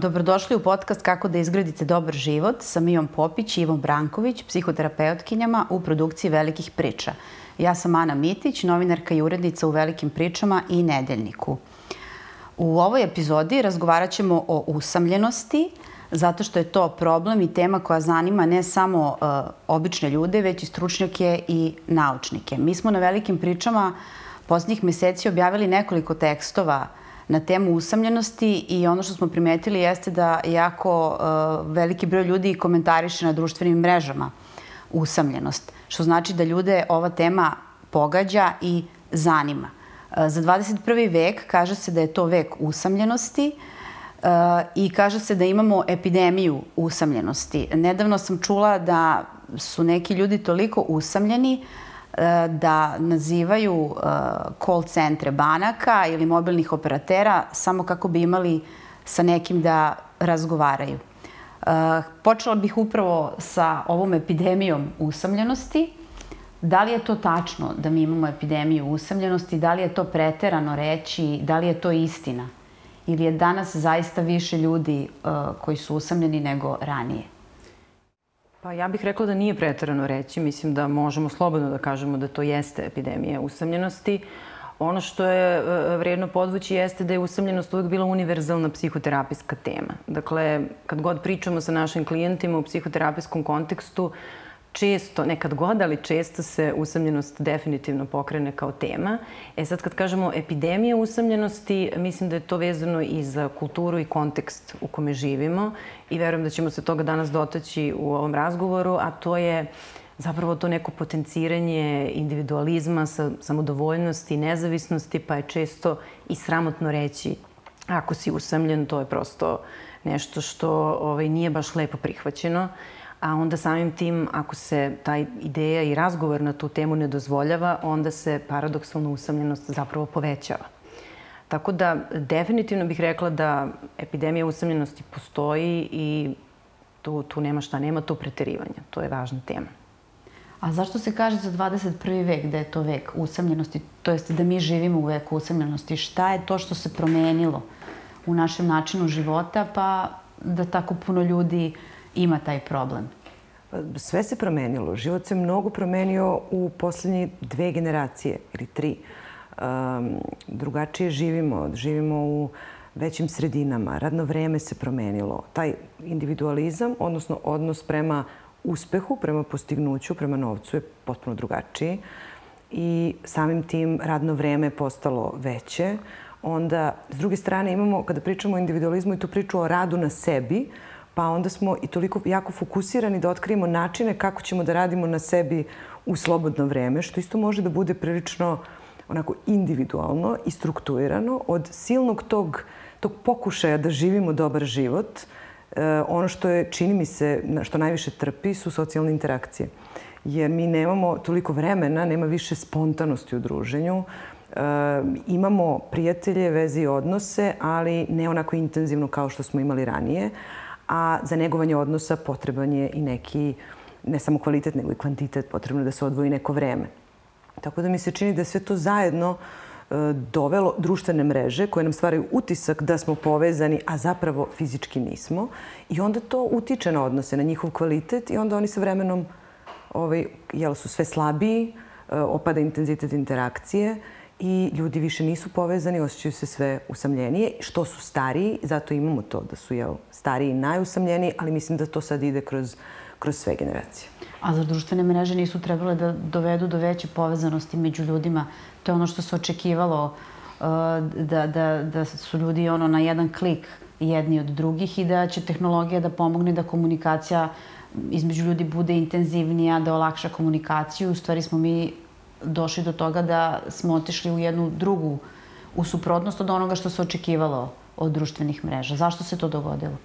dobrodošli u podcast Kako da izgradite dobar život sa Mijom Popić i Ivom Branković, psihoterapeutkinjama u produkciji Velikih priča. Ja sam Ana Mitić, novinarka i urednica u Velikim pričama i Nedeljniku. U ovoj epizodi razgovarat ćemo o usamljenosti, zato što je to problem i tema koja zanima ne samo uh, obične ljude, već i stručnjake i naučnike. Mi smo na Velikim pričama poslednjih meseci objavili nekoliko tekstova na temu usamljenosti i ono što smo primetili jeste da jako uh, veliki broj ljudi komentariše na društvenim mrežama usamljenost, što znači da ljude ova tema pogađa i zanima. Uh, za 21. vek kaže se da je to vek usamljenosti uh, i kaže se da imamo epidemiju usamljenosti. Nedavno sam čula da su neki ljudi toliko usamljeni E, da nazivaju e, call centre banaka ili mobilnih operatera samo kako bi imali sa nekim da razgovaraju. E, počela bih upravo sa ovom epidemijom usamljenosti. Da li je to tačno da mi imamo epidemiju usamljenosti? Da li je to preterano reći? Da li je to istina? Ili je danas zaista više ljudi koji su usamljeni nego ranije? Pa ja bih rekla da nije pretarano reći. Mislim da možemo slobodno da kažemo da to jeste epidemija usamljenosti. Ono što je e, vredno podvući jeste da je usamljenost uvek bila univerzalna psihoterapijska tema. Dakle, kad god pričamo sa našim klijentima u psihoterapijskom kontekstu, često, nekad god, ali često se usamljenost definitivno pokrene kao tema. E sad kad kažemo epidemija usamljenosti, mislim da je to vezano i za kulturu i kontekst u kome živimo i verujem da ćemo se toga danas dotaći u ovom razgovoru, a to je zapravo to neko potenciranje individualizma, samodovoljnosti, nezavisnosti, pa je često i sramotno reći ako si usamljen, to je prosto nešto što ovaj, nije baš lepo prihvaćeno a onda samim tim, ako se ta ideja i razgovor na tu temu ne dozvoljava, onda se paradoksalna usamljenost zapravo povećava. Tako da, definitivno bih rekla da epidemija usamljenosti postoji i tu, tu nema šta, nema to preterivanja. To je važna tema. A zašto se kaže za 21. vek da je to vek usamljenosti, to jest da mi živimo u veku usamljenosti? Šta je to što se promenilo u našem načinu života, pa da tako puno ljudi uh, ima taj problem? Pa, sve se promenilo. Život se mnogo promenio u poslednje dve generacije ili tri. Um, drugačije živimo. Živimo u većim sredinama. Radno vreme se promenilo. Taj individualizam, odnosno odnos prema uspehu, prema postignuću, prema novcu je potpuno drugačiji. I samim tim radno vreme je postalo veće. Onda, s druge strane, imamo, kada pričamo o individualizmu i tu priču o radu na sebi, pa onda smo i toliko jako fokusirani da otkrijemo načine kako ćemo da radimo na sebi u slobodno vreme, što isto može da bude prilično onako individualno i strukturirano od silnog tog, tog pokušaja da živimo dobar život. E, ono što je, čini mi se, što najviše trpi su socijalne interakcije. Jer mi nemamo toliko vremena, nema više spontanosti u druženju. E, imamo prijatelje, veze i odnose, ali ne onako intenzivno kao što smo imali ranije a za negovanje odnosa potreban je i neki, ne samo kvalitet, nego i kvantitet, potrebno da se odvoji neko vreme. Tako da mi se čini da sve to zajedno e, dovelo društvene mreže koje nam stvaraju utisak da smo povezani, a zapravo fizički nismo. I onda to utiče na odnose, na njihov kvalitet i onda oni sa vremenom ovaj, jel, su sve slabiji, e, opada intenzitet interakcije i ljudi više nisu povezani, osjećaju se sve usamljenije, što su stariji, zato imamo to da su jel, stariji najusamljeniji, ali mislim da to sad ide kroz, kroz sve generacije. A za društvene mreže nisu trebale da dovedu do veće povezanosti među ljudima? To je ono što se očekivalo uh, da, da, da su ljudi ono na jedan klik jedni od drugih i da će tehnologija da pomogne da komunikacija između ljudi bude intenzivnija, da olakša komunikaciju. U stvari smo mi došli do toga da smo otišli u jednu drugu, u suprotnost od onoga što se očekivalo od društvenih mreža. Zašto se to dogodilo?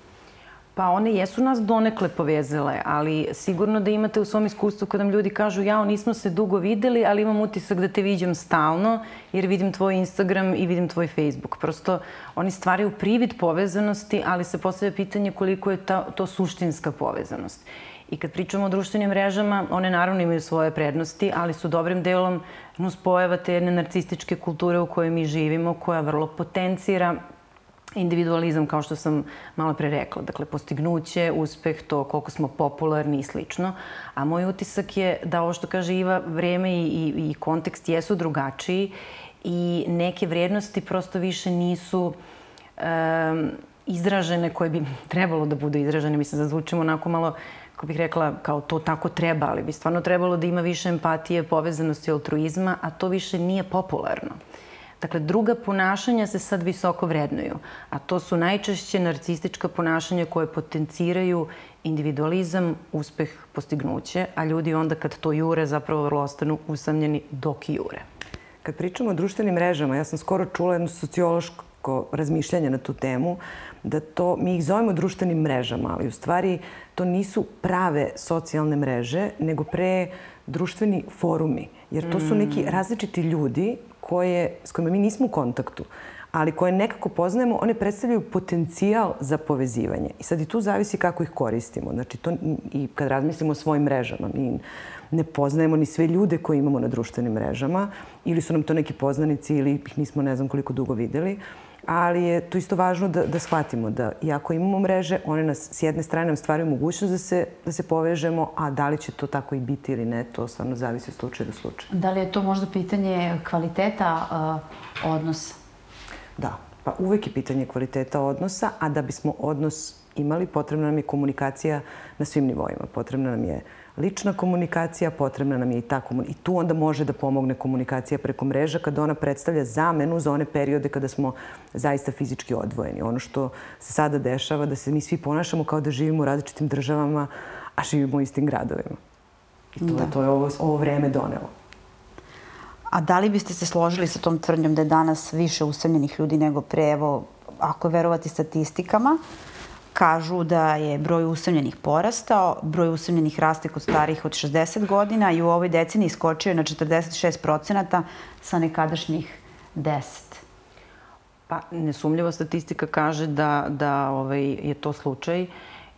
Pa one jesu nas donekle povezale, ali sigurno da imate u svom iskustvu kada nam ljudi kažu jao, nismo se dugo videli, ali imam utisak da te viđam stalno jer vidim tvoj Instagram i vidim tvoj Facebook. Prosto oni stvaraju privid povezanosti, ali se postavlja pitanje koliko je ta, to suštinska povezanost. I kad pričamo o društvenim mrežama, one naravno imaju svoje prednosti, ali su dobrim delom nuspojava te jedne narcističke kulture u kojoj mi živimo, koja vrlo potencira individualizam, kao što sam malo pre rekla. Dakle, postignuće, uspeh, to koliko smo popularni i slično. A moj utisak je da ovo što kaže Iva, vreme i, i, i kontekst jesu drugačiji i neke vrijednosti prosto više nisu um, izražene koje bi trebalo da budu izražene. Mislim da zvučimo onako malo kako bih rekla, kao to tako treba, ali bi stvarno trebalo da ima više empatije, povezanosti, altruizma, a to više nije popularno. Dakle, druga ponašanja se sad visoko vrednuju, a to su najčešće narcistička ponašanja koje potenciraju individualizam, uspeh, postignuće, a ljudi onda kad to jure zapravo vrlo ostanu usamljeni dok jure. Kad pričamo o društvenim mrežama, ja sam skoro čula jedno sociološko razmišljanje na tu temu, da to, mi ih zovemo društvenim mrežama, ali u stvari to nisu prave socijalne mreže, nego pre društveni forumi. Jer to su neki mm. različiti ljudi koje, s kojima mi nismo u kontaktu, ali koje nekako poznajemo, one predstavljaju potencijal za povezivanje. I sad i tu zavisi kako ih koristimo. Znači, to, i kad razmislimo o svojim mrežama, mi ne poznajemo ni sve ljude koje imamo na društvenim mrežama, ili su nam to neki poznanici, ili ih nismo ne znam koliko dugo videli ali je to isto važno da, da shvatimo da iako imamo mreže, one nas s jedne strane nam stvaraju mogućnost da se, da se povežemo, a da li će to tako i biti ili ne, to stvarno zavisi od slučaja do slučaja. Da li je to možda pitanje kvaliteta uh, odnosa? Da, pa uvek je pitanje kvaliteta odnosa, a da bismo odnos imali, potrebna nam je komunikacija na svim nivoima. Potrebna nam je lična komunikacija, potrebna nam je i ta komunikacija. I tu onda može da pomogne komunikacija preko mreža kada ona predstavlja zamenu za one periode kada smo zaista fizički odvojeni. Ono što se sada dešava, da se mi svi ponašamo kao da živimo u različitim državama, a živimo u istim gradovima. I to, da. to je ovo, ovo vreme donelo. A da li biste se složili sa tom tvrdnjom da je danas više usamljenih ljudi nego pre, evo, ako verovati statistikama, kažu da je broj usamljenih porastao, broj usamljenih raste kod starih od 60 godina i u ovoj deceniji skočio je na 46 procenata sa nekadašnjih 10. Pa, nesumljivo statistika kaže da, da ovaj, je to slučaj.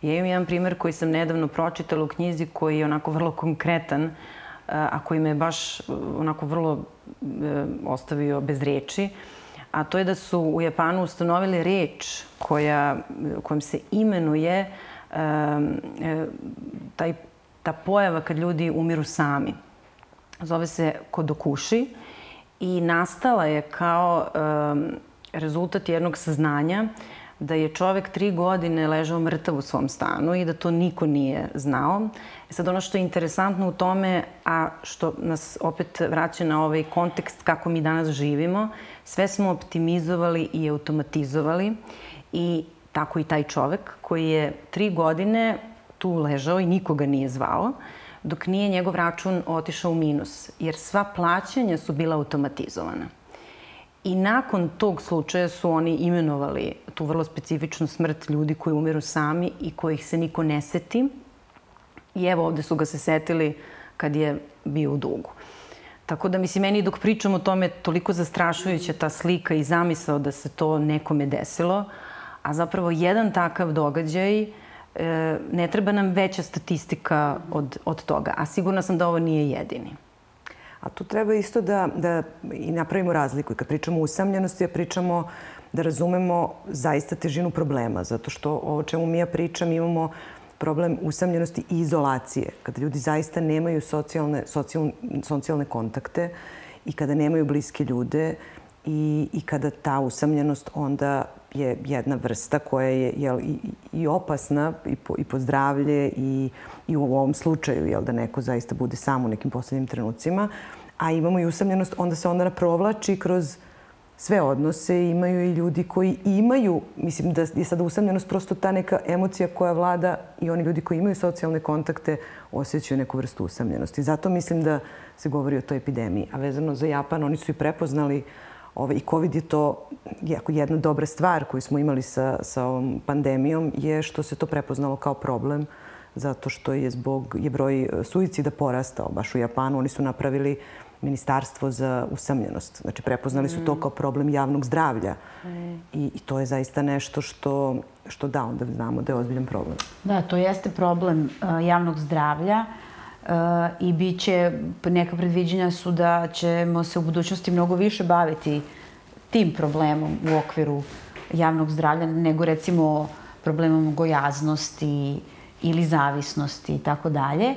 Ja imam jedan primer koji sam nedavno pročitala u knjizi koji je onako vrlo konkretan, a koji me baš onako vrlo e, ostavio bez reči. A to je da su u Japanu ustanovili reč koja, kojom se imenuje um, taj, ta pojava kad ljudi umiru sami. Zove se kodokuši i nastala je kao um, rezultat jednog saznanja da je čovek tri godine ležao mrtav u svom stanu i da to niko nije znao. E sad ono što je interesantno u tome, a što nas opet vraća na ovaj kontekst kako mi danas živimo, sve smo optimizovali i automatizovali i tako i taj čovek koji je tri godine tu ležao i nikoga nije zvao, dok nije njegov račun otišao u minus, jer sva plaćanja su bila automatizovana. I nakon tog slučaja su oni imenovali tu vrlo specifičnu smrt ljudi koji umiru sami i kojih se niko ne seti. I evo ovde su ga se setili kad je bio u dugu. Tako da, mislim, meni dok pričam o tome, toliko zastrašujuća ta slika i zamisao da se to nekome desilo, a zapravo jedan takav događaj, e, ne treba nam veća statistika od, od toga, a sigurna sam da ovo nije jedini. A tu treba isto da, da i napravimo razliku. I kad pričamo o usamljenosti, ja pričamo da razumemo zaista težinu problema, zato što ovo čemu mi ja pričam imamo problem usamljenosti i izolacije. Kada ljudi zaista nemaju socijalne, socijalne, socijalne kontakte i kada nemaju bliske ljude i, i kada ta usamljenost onda je jedna vrsta koja je jel, i, i opasna i po, i po zdravlje i, i u ovom slučaju jel, da neko zaista bude sam u nekim poslednjim trenucima. A imamo i usamljenost, onda se onda provlači kroz sve odnose. Imaju i ljudi koji imaju, mislim da je sada usamljenost prosto ta neka emocija koja vlada i oni ljudi koji imaju socijalne kontakte osjećaju neku vrstu usamljenosti. Zato mislim da se govori o toj epidemiji. A vezano za Japan, oni su i prepoznali Ove, I COVID je to jako jedna dobra stvar koju smo imali sa, sa ovom pandemijom je što se to prepoznalo kao problem zato što je zbog je broj suicida porastao baš u Japanu. Oni su napravili ministarstvo za usamljenost. Znači, prepoznali su to mm. kao problem javnog zdravlja. Mm. I, I to je zaista nešto što, što da, onda znamo da je ozbiljan problem. Da, to jeste problem uh, javnog zdravlja uh, i bit će, neka predviđenja su da ćemo se u budućnosti mnogo više baviti tim problemom u okviru javnog zdravlja nego recimo problemom gojaznosti ili zavisnosti i tako dalje.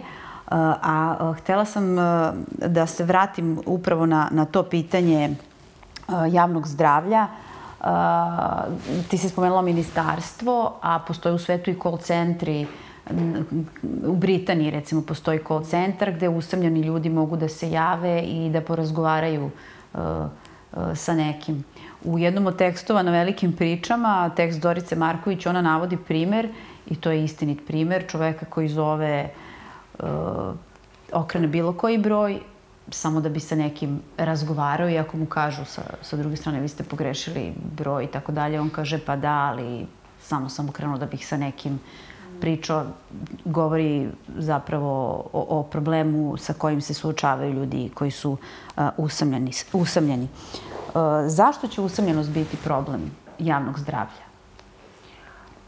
A htela sam da se vratim upravo na, na to pitanje javnog zdravlja. Ti si spomenula ministarstvo, a postoje u svetu i call centri u Britaniji recimo postoji call centar gde usamljeni ljudi mogu da se jave i da porazgovaraju uh, uh, sa nekim. U jednom od tekstova na velikim pričama, tekst Dorice Marković, ona navodi primer, i to je istinit primer, čoveka koji zove, uh, okrene bilo koji broj, samo da bi sa nekim razgovarao i ako mu kažu sa, sa druge strane vi ste pogrešili broj i tako dalje, on kaže pa da, ali samo sam okrenuo da bih sa nekim priča govori zapravo o, o problemu sa kojim se suočavaju ljudi koji su uh, usamljeni. usamljeni. Uh, zašto će usamljenost biti problem javnog zdravlja?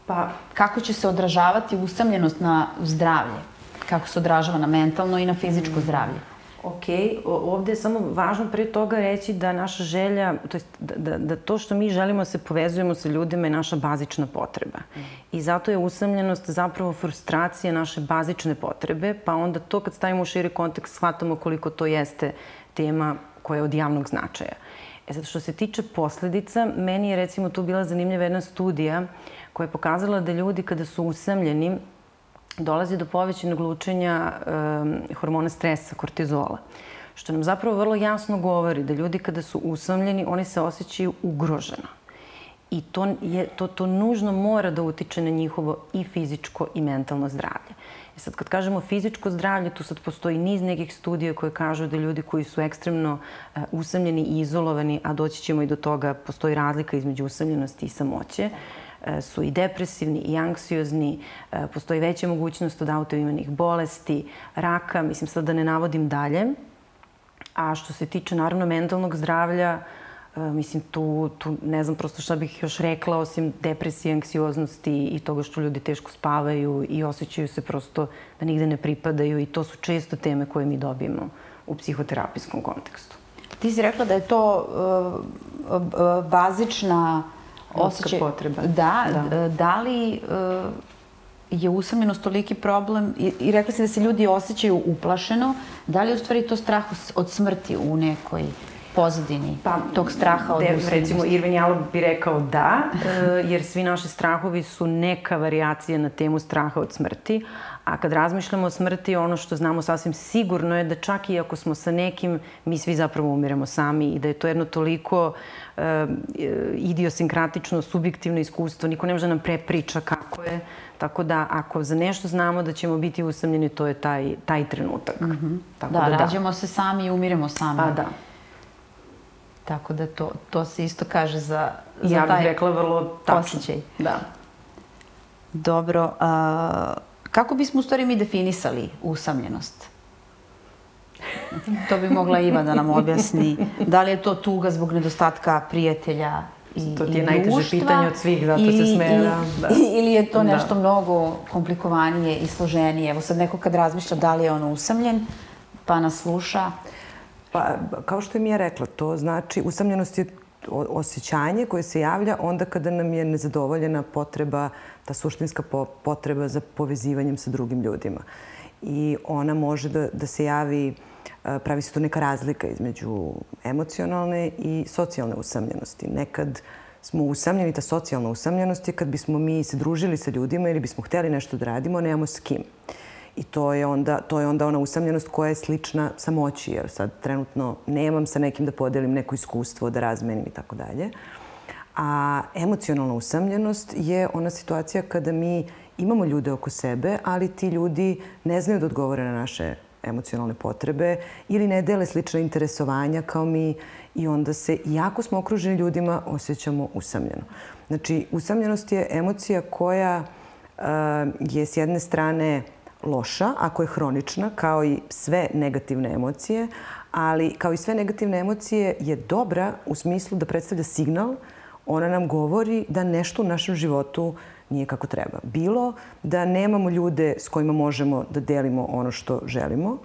Pa, kako će se odražavati usamljenost na zdravlje? Kako se odražava na mentalno i na fizičko zdravlje? Ok, ovde je samo važno pre toga reći da naša želja, to jest da, da, da to što mi želimo da se povezujemo sa ljudima je naša bazična potreba. Mm. I zato je usamljenost zapravo frustracija naše bazične potrebe, pa onda to kad stavimo u širi kontekst shvatamo koliko to jeste tema koja je od javnog značaja. E sad, što se tiče posledica, meni je recimo tu bila zanimljiva jedna studija koja je pokazala da ljudi kada su usamljeni dolazi do povećenog lučenja um, hormona stresa, kortizola. Što nam zapravo vrlo jasno govori da ljudi kada su usamljeni, oni se osjećaju ugroženo. I to, je, to, to nužno mora da utiče na njihovo i fizičko i mentalno zdravlje. I sad kad kažemo fizičko zdravlje, tu sad postoji niz nekih studija koje kažu da ljudi koji su ekstremno uh, usamljeni i izolovani, a doći ćemo i do toga, postoji razlika između usamljenosti i samoće, E, su i depresivni i anksiozni, e, postoji veća mogućnost od autoimunih bolesti, raka, mislim sad da ne navodim dalje. A što se tiče naravno mentalnog zdravlja, e, mislim tu, tu ne znam prosto šta bih još rekla osim depresije, anksioznosti i toga što ljudi teško spavaju i osjećaju se prosto da nigde ne pripadaju i to su često teme koje mi dobijemo u psihoterapijskom kontekstu. Ti si rekla da je to uh, bazična osjećaj... potreba. Da, da. da li uh, je usamljenost toliki problem i, i rekla si da se ljudi osjećaju uplašeno, da li je u stvari to strah od smrti u nekoj pozadini pa, tog straha od de, usamljenosti? Recimo, Irvin Jalov bi rekao da, uh, jer svi naši strahovi su neka variacija na temu straha od smrti, A kad razmišljamo o smrti, ono što znamo sasvim sigurno je da čak i ako smo sa nekim, mi svi zapravo umiremo sami i da je to jedno toliko uh, idiosinkratično, subjektivno iskustvo. Niko ne može da nam prepriča kako je. Tako da ako za nešto znamo da ćemo biti usamljeni, to je taj, taj trenutak. Mm -hmm. Tako da, da, da, rađamo se sami i umiremo sami. Pa da. Tako da to, to se isto kaže za, za ja taj bih rekla vrlo tačno. Osjećaj. Da. Dobro. A, Kako bismo u stvari mi definisali usamljenost? To bi mogla Iva da nam objasni. Da li je to tuga zbog nedostatka prijatelja i To ti je najteže pitanje od svih, zato ili, se smera. Da. Ili je to da. nešto da. mnogo komplikovanije i složenije? Evo sad neko kad razmišlja da li je on usamljen, pa nas sluša. Pa, kao što je mi je rekla, to znači, usamljenost je osjećanje koje se javlja onda kada nam je nezadovoljena potreba, ta suštinska potreba za povezivanjem sa drugim ljudima. I ona može da, da se javi, pravi se tu neka razlika između emocionalne i socijalne usamljenosti. Nekad smo usamljeni, ta socijalna usamljenost je kad bismo mi se družili sa ljudima ili bismo hteli nešto da radimo, nemamo s kim. I to je, onda, to je onda ona usamljenost koja je slična samoći, jer sad trenutno nemam sa nekim da podelim neko iskustvo, da razmenim i tako dalje. A emocionalna usamljenost je ona situacija kada mi imamo ljude oko sebe, ali ti ljudi ne znaju da odgovore na naše emocionalne potrebe ili ne dele slične interesovanja kao mi i onda se, iako smo okruženi ljudima, osjećamo usamljeno. Znači, usamljenost je emocija koja uh, je s jedne strane loša ako je hronična, kao i sve negativne emocije, ali kao i sve negativne emocije je dobra u smislu da predstavlja signal, ona nam govori da nešto u našem životu nije kako treba. Bilo da nemamo ljude s kojima možemo da delimo ono što želimo,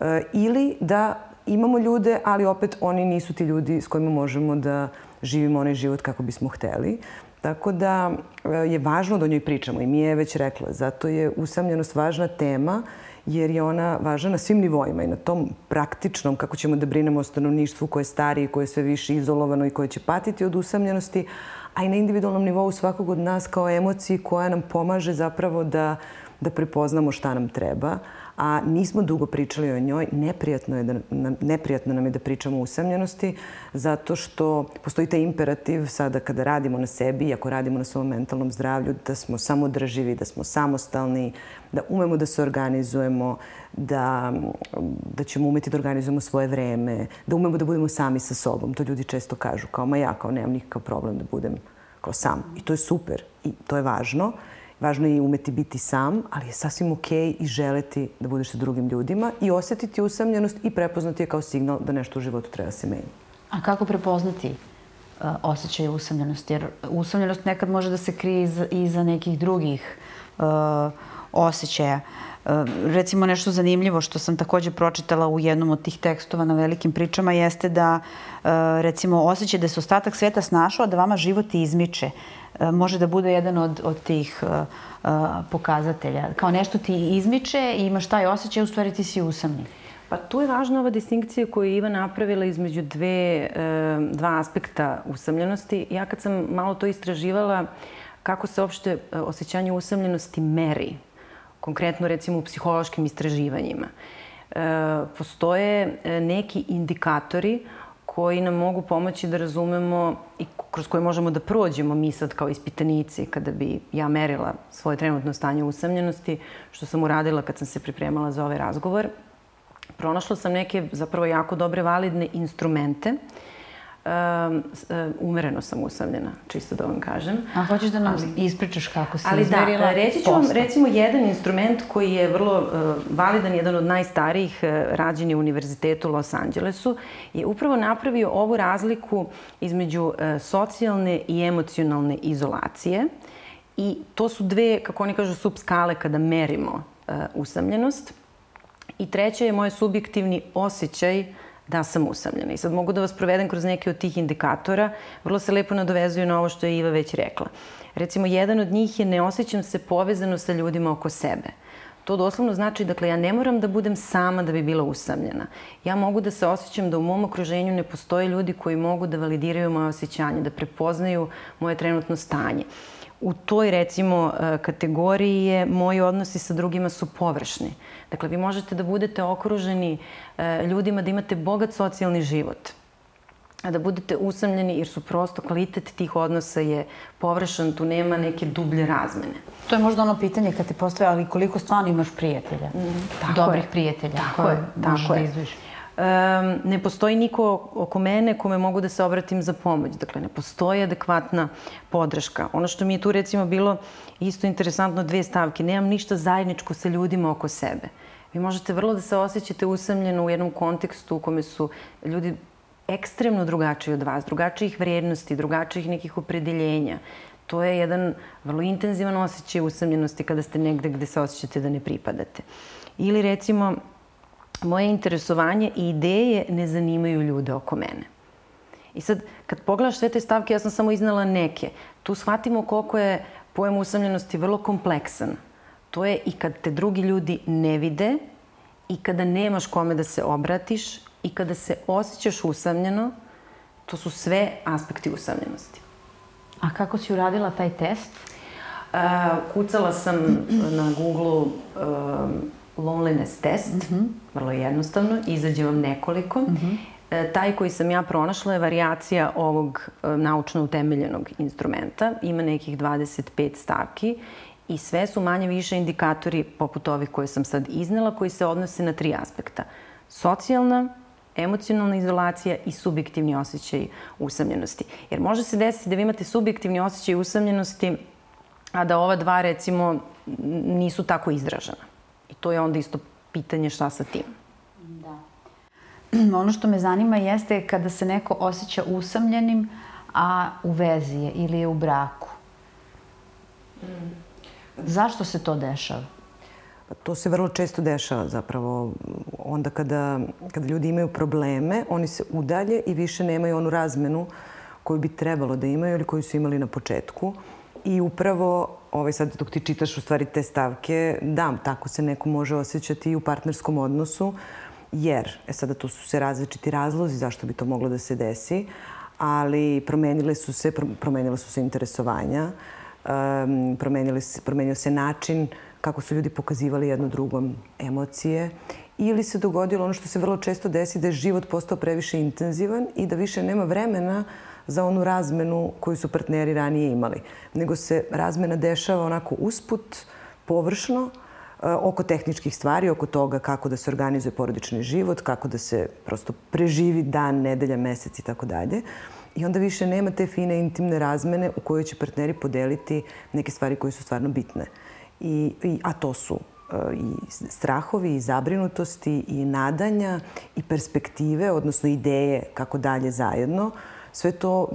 e, ili da imamo ljude, ali opet oni nisu ti ljudi s kojima možemo da živimo onaj život kako bismo hteli. Tako da e, je važno da o njoj pričamo i mi je već rekla. Zato je usamljenost važna tema jer je ona važna na svim nivoima i na tom praktičnom kako ćemo da brinemo o stanovništvu koje je starije, koje je sve više izolovano i koje će patiti od usamljenosti, a i na individualnom nivou svakog od nas kao emociji koja nam pomaže zapravo da, da prepoznamo šta nam treba a nismo dugo pričali o njoj. Neprijatno, je da, neprijatno nam je da pričamo o usamljenosti zato što postoji taj imperativ sada kada radimo na sebi i ako radimo na svom mentalnom zdravlju da smo samodrživi, da smo samostalni, da umemo da se organizujemo, da, da ćemo umeti da organizujemo svoje vreme, da umemo da budemo sami sa sobom. To ljudi često kažu kao ma ja kao nemam nikakav problem da budem kao sam. I to je super i to je važno. Važno je i umeti biti sam, ali je sasvim okej okay i želeti da budeš sa drugim ljudima i osetiti usamljenost i prepoznati je kao signal da nešto u životu treba da se menja. A kako prepoznati uh, osjećaj usamljenosti? Jer usamljenost nekad može da se krije iza, iza nekih drugih uh, osjećaja. Uh, recimo nešto zanimljivo što sam takođe pročitala u jednom od tih tekstova na velikim pričama jeste da uh, recimo osjećaj da se ostatak sveta snašao, da vama život izmiče. E, može da bude jedan od, od tih uh, uh, pokazatelja. Kao nešto ti izmiče i imaš taj osjećaj, u stvari ti si usamljen. Pa tu je važna ova distinkcija koju je Iva napravila između dve, dva aspekta usamljenosti. Ja kad sam malo to istraživala, kako se uopšte osjećanje usamljenosti meri, konkretno recimo u psihološkim istraživanjima. Postoje neki indikatori koji nam mogu pomoći da razumemo i kroz koje možemo da prođemo mi sad kao ispitanici kada bi ja merila svoje trenutno stanje usamljenosti, što sam uradila kad sam se pripremala za ovaj razgovor. Pronašla sam neke zapravo jako dobre validne instrumente uh, um, umereno sam usamljena, čisto da vam kažem. A hoćeš da nam ali, ispričaš kako si ali izmerila da, reći ću vam recimo jedan instrument koji je vrlo uh, validan, jedan od najstarijih uh, rađen je u Univerzitetu Los Angelesu, je upravo napravio ovu razliku između uh, socijalne i emocionalne izolacije i to su dve, kako oni kažu, subskale kada merimo uh, usamljenost. I treća je moj subjektivni osjećaj uh, da sam usamljena. I sad mogu da vas provedem kroz neke od tih indikatora. Vrlo se lepo nadovezuju na ovo što je Iva već rekla. Recimo, jedan od njih je ne osjećam se povezano sa ljudima oko sebe. To doslovno znači, dakle, ja ne moram da budem sama da bi bila usamljena. Ja mogu da se osjećam da u mom okruženju ne postoje ljudi koji mogu da validiraju moje osjećanje, da prepoznaju moje trenutno stanje. U toj, recimo, e, kategoriji je moji odnosi sa drugima su površni. Dakle, vi možete da budete okruženi e, ljudima, da imate bogat socijalni život, a da budete usamljeni jer su prosto kvalitet tih odnosa je površan, tu nema neke dublje razmene. To je možda ono pitanje kad te postoje, ali koliko stvarno imaš prijatelja? Mm, tako Dobrih je. prijatelja tako je, možeš tako da izviš? Um, ne postoji niko oko mene kome mogu da se obratim za pomoć. Dakle, ne postoji adekvatna podrška. Ono što mi je tu recimo bilo isto interesantno dve stavke. Nemam ništa zajedničko sa ljudima oko sebe. Vi možete vrlo da se osjećate usamljeno u jednom kontekstu u kome su ljudi ekstremno drugačiji od vas, drugačijih vrijednosti, drugačijih nekih opredeljenja. To je jedan vrlo intenzivan osjećaj usamljenosti kada ste negde gde se osjećate da ne pripadate. Ili recimo, moje interesovanje i ideje ne zanimaju ljude oko mene. I sad, kad pogledaš sve te stavke, ja sam samo iznala neke. Tu shvatimo koliko je pojem usamljenosti vrlo kompleksan. To je i kad te drugi ljudi ne vide i kada nemaš kome da se obratiš i kada se osjećaš usamljeno, to su sve aspekti usamljenosti. A kako si uradila taj test? Uh, kucala sam na Google uh, loneliness test, mm -hmm. vrlo jednostavno, izađe vam nekoliko. Mm -hmm. E, taj koji sam ja pronašla je variacija ovog e, naučno utemeljenog instrumenta. Ima nekih 25 stavki i sve su manje više indikatori poput ovih koje sam sad iznela koji se odnose na tri aspekta. Socijalna, emocionalna izolacija i subjektivni osjećaj usamljenosti. Jer može se desiti da vi imate subjektivni osjećaj usamljenosti, a da ova dva recimo nisu tako izražena. To je onda isto pitanje šta sa tim. Da. Ono što me zanima jeste kada se neko osjeća usamljenim, a u vezi je ili je u braku. Mm. Zašto se to dešava? Pa to se vrlo često dešava zapravo. Onda kada, kada ljudi imaju probleme, oni se udalje i više nemaju onu razmenu koju bi trebalo da imaju ili koju su imali na početku. I upravo, ovaj, sad dok ti čitaš u stvari te stavke, da, tako se neko može osjećati i u partnerskom odnosu, jer, e sada tu su se različiti razlozi zašto bi to moglo da se desi, ali promenile su se, promenile su se interesovanja, um, promenili se, promenio se način kako su ljudi pokazivali jedno drugom emocije ili se dogodilo ono što se vrlo često desi da je život postao previše intenzivan i da više nema vremena za onu razmenu koju su partneri ranije imali. Nego se razmena dešava onako usput, površno, e, oko tehničkih stvari, oko toga kako da se organizuje porodični život, kako da se prosto preživi dan, nedelja, mesec i tako dalje. I onda više nema te fine intimne razmene u kojoj će partneri podeliti neke stvari koje su stvarno bitne. I, i, a to su e, i strahovi, i zabrinutosti, i nadanja, i perspektive, odnosno ideje kako dalje zajedno. Sve to